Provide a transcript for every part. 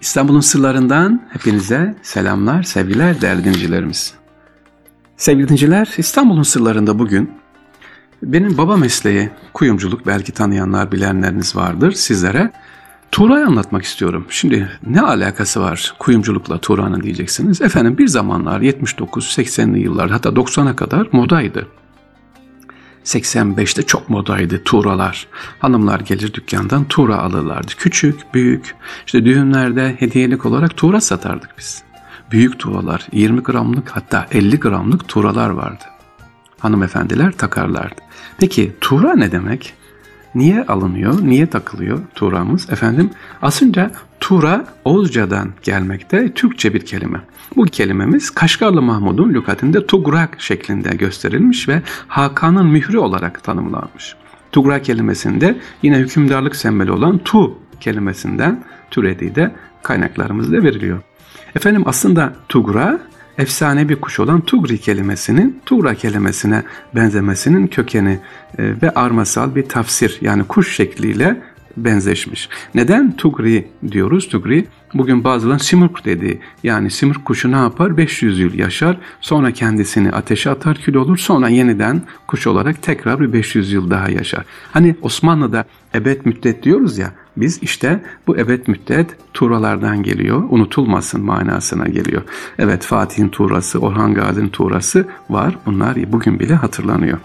İstanbul'un sırlarından hepinize selamlar, sevgiler değerli dinleyicilerimiz. Sevgili dinleyiciler, İstanbul'un sırlarında bugün benim baba mesleği kuyumculuk belki tanıyanlar bilenleriniz vardır sizlere. Tuğra'yı anlatmak istiyorum. Şimdi ne alakası var kuyumculukla Tuğra'nın diyeceksiniz. Efendim bir zamanlar 79-80'li yıllar hatta 90'a kadar modaydı. 85'te çok modaydı tuğralar. Hanımlar gelir dükkandan tuğra alırlardı. Küçük, büyük. İşte düğünlerde hediyelik olarak tuğra satardık biz. Büyük tuğralar, 20 gramlık hatta 50 gramlık tuğralar vardı. Hanımefendiler takarlardı. Peki tuğra ne demek? Niye alınıyor, niye takılıyor Tuğra'mız? Efendim aslında Tuğra Oğuzca'dan gelmekte Türkçe bir kelime. Bu kelimemiz Kaşgarlı Mahmud'un lügatinde Tugrak şeklinde gösterilmiş ve Hakan'ın mührü olarak tanımlanmış. Tugrak kelimesinde yine hükümdarlık sembolü olan Tu kelimesinden türediği de kaynaklarımızda veriliyor. Efendim aslında Tugra efsane bir kuş olan Tugri kelimesinin Tugra kelimesine benzemesinin kökeni e, ve armasal bir tafsir yani kuş şekliyle benzeşmiş. Neden Tugri diyoruz? Tugri bugün bazıları simurg dedi. Yani simurg kuşu ne yapar? 500 yıl yaşar. Sonra kendisini ateşe atar kül olur. Sonra yeniden kuş olarak tekrar bir 500 yıl daha yaşar. Hani Osmanlı'da ebed müddet diyoruz ya. Biz işte bu ebed müddet Tuğralardan geliyor. Unutulmasın manasına geliyor. Evet Fatih'in Tuğrası, Orhan Gazi'nin Tuğrası var. Bunlar bugün bile hatırlanıyor.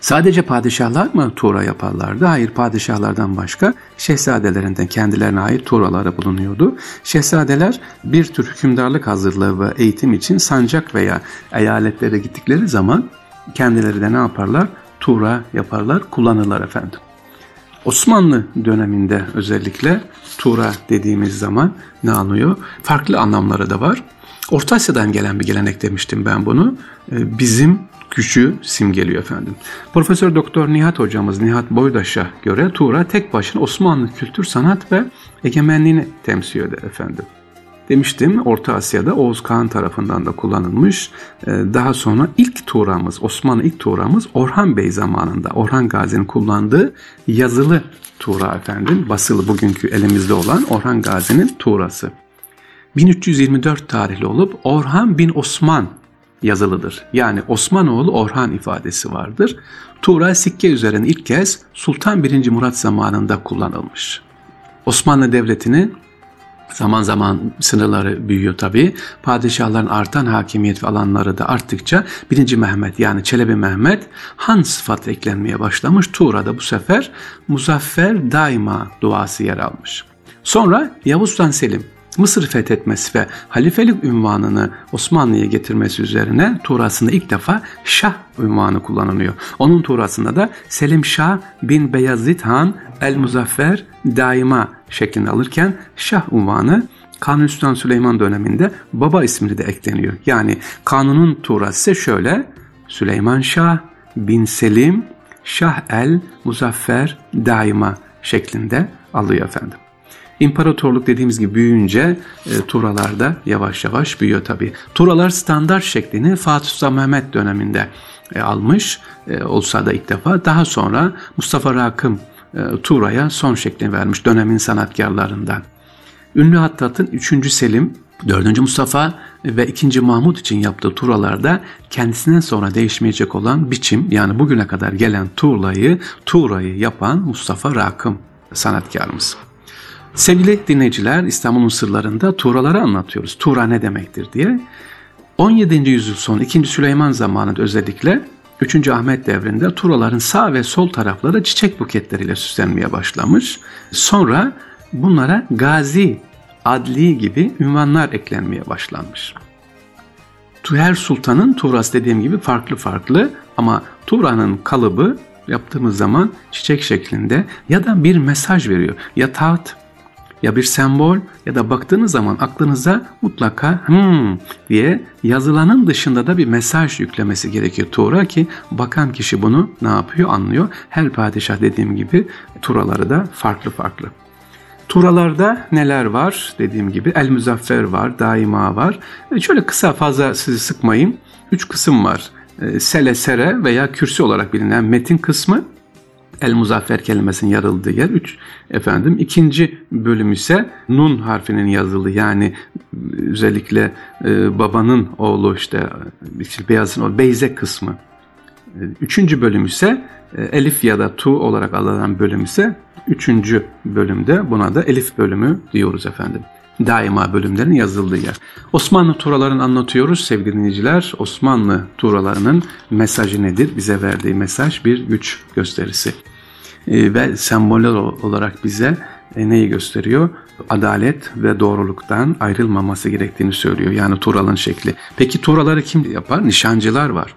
Sadece padişahlar mı tuğra yaparlardı? Hayır padişahlardan başka şehzadelerinden kendilerine ait tuğraları bulunuyordu. Şehzadeler bir tür hükümdarlık hazırlığı ve eğitim için sancak veya eyaletlere gittikleri zaman kendileri de ne yaparlar? Tuğra yaparlar, kullanırlar efendim. Osmanlı döneminde özellikle Tuğra dediğimiz zaman ne anlıyor? Farklı anlamları da var. Orta Asya'dan gelen bir gelenek demiştim ben bunu. Ee, bizim gücü simgeliyor efendim. Profesör Doktor Nihat hocamız Nihat Boydaş'a göre Tuğra tek başına Osmanlı kültür, sanat ve egemenliğini temsil eder efendim. Demiştim Orta Asya'da Oğuz Kağan tarafından da kullanılmış. Ee, daha sonra ilk Tuğra'mız, Osmanlı ilk Tuğra'mız Orhan Bey zamanında Orhan Gazi'nin kullandığı yazılı Tuğra efendim. Basılı bugünkü elimizde olan Orhan Gazi'nin Tuğrası. 1324 tarihli olup Orhan bin Osman yazılıdır. Yani Osmanoğlu Orhan ifadesi vardır. Tuğra sikke üzerine ilk kez Sultan 1. Murat zamanında kullanılmış. Osmanlı Devleti'ni zaman zaman sınırları büyüyor tabi. Padişahların artan hakimiyet alanları da arttıkça 1. Mehmet yani Çelebi Mehmet Han sıfatı eklenmeye başlamış. Tuğra'da bu sefer Muzaffer Daima duası yer almış. Sonra Yavuz Sultan Selim Mısır fethetmesi ve halifelik ünvanını Osmanlı'ya getirmesi üzerine Tuğrasında ilk defa Şah ünvanı kullanılıyor. Onun Tuğrasında da Selim Şah bin Beyazıt Han El Muzaffer daima şeklinde alırken Şah unvanı Kanuni Sultan Süleyman döneminde baba ismini de ekleniyor. Yani kanunun Tuğrası şöyle Süleyman Şah bin Selim Şah el Muzaffer daima şeklinde alıyor efendim. İmparatorluk dediğimiz gibi büyüyünce e, Turalar da yavaş yavaş büyüyor tabi. Turalar standart şeklini Fatih Sultan Mehmet döneminde e, almış e, olsa da ilk defa. Daha sonra Mustafa Rakım e, Tura'ya son şeklini vermiş dönemin sanatkarlarından. Ünlü Hattat'ın 3. Selim, 4. Mustafa ve 2. Mahmut için yaptığı turalarda kendisinden sonra değişmeyecek olan biçim yani bugüne kadar gelen tuğlayı, tuğrayı yapan Mustafa Rakım sanatkarımız. Sevgili dinleyiciler İstanbul'un sırlarında Tuğraları anlatıyoruz. Tuğra ne demektir diye. 17. yüzyıl sonu 2. Süleyman zamanında özellikle 3. Ahmet devrinde Turaların sağ ve sol tarafları çiçek buketleriyle süslenmeye başlamış. Sonra bunlara gazi, adli gibi ünvanlar eklenmeye başlanmış. Her sultanın Tuğrası dediğim gibi farklı farklı ama Tuğra'nın kalıbı yaptığımız zaman çiçek şeklinde ya da bir mesaj veriyor. Ya taht ya bir sembol ya da baktığınız zaman aklınıza mutlaka hmm diye yazılanın dışında da bir mesaj yüklemesi gerekir Tuğra ki bakan kişi bunu ne yapıyor anlıyor. Her padişah dediğim gibi Turaları da farklı farklı. Turalarda neler var dediğim gibi El Müzaffer var, Daima var. E şöyle kısa fazla sizi sıkmayayım. Üç kısım var. E, sele, sere veya kürsü olarak bilinen metin kısmı, El Muzaffer kelimesinin yazıldığı yer 3 efendim. İkinci bölüm ise Nun harfinin yazıldığı yani özellikle e, babanın oğlu işte, işte Beyaz'ın o Beyze kısmı. E, üçüncü bölüm ise e, Elif ya da Tu olarak alınan bölüm ise üçüncü bölümde buna da Elif bölümü diyoruz efendim daima bölümlerin yazıldığı yer. Osmanlı turalarını anlatıyoruz sevgili dinleyiciler. Osmanlı turalarının mesajı nedir? Bize verdiği mesaj bir güç gösterisi. E, ve semboller olarak bize e, neyi gösteriyor? Adalet ve doğruluktan ayrılmaması gerektiğini söylüyor. Yani Tural'ın şekli. Peki Turaları kim yapar? Nişancılar var.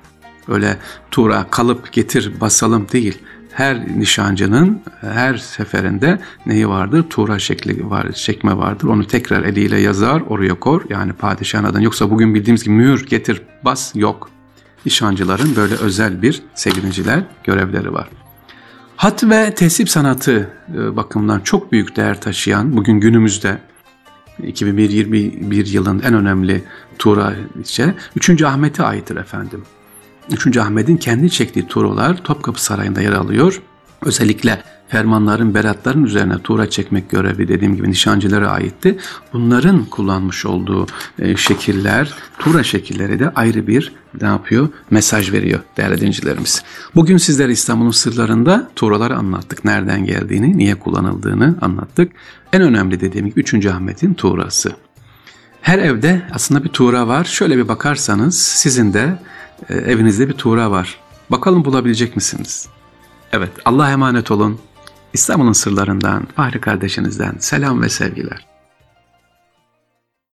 Öyle Tura kalıp getir basalım değil her nişancının her seferinde neyi vardır? Tuğra şekli var, çekme vardır. Onu tekrar eliyle yazar, oraya kor. Yani padişahın adını. Yoksa bugün bildiğimiz gibi mühür, getir, bas yok. Nişancıların böyle özel bir sevgiliciler görevleri var. Hat ve tesip sanatı e, bakımından çok büyük değer taşıyan bugün günümüzde 2021 yılın en önemli Tuğra ise 3. Ahmet'e aittir efendim. 3. Ahmet'in kendi çektiği turolar Topkapı Sarayı'nda yer alıyor. Özellikle fermanların, beratların üzerine tura çekmek görevi dediğim gibi nişancılara aitti. Bunların kullanmış olduğu e, şekiller, tura şekilleri de ayrı bir ne yapıyor? Mesaj veriyor değerli dinleyicilerimiz. Bugün sizlere İstanbul'un sırlarında turaları anlattık. Nereden geldiğini, niye kullanıldığını anlattık. En önemli dediğim gibi 3. Ahmet'in tuğrası. Her evde aslında bir tuğra var. Şöyle bir bakarsanız sizin de e, evinizde bir tuğra var. Bakalım bulabilecek misiniz? Evet, Allah'a emanet olun. İstanbul'un sırlarından, Fahri kardeşinizden selam ve sevgiler.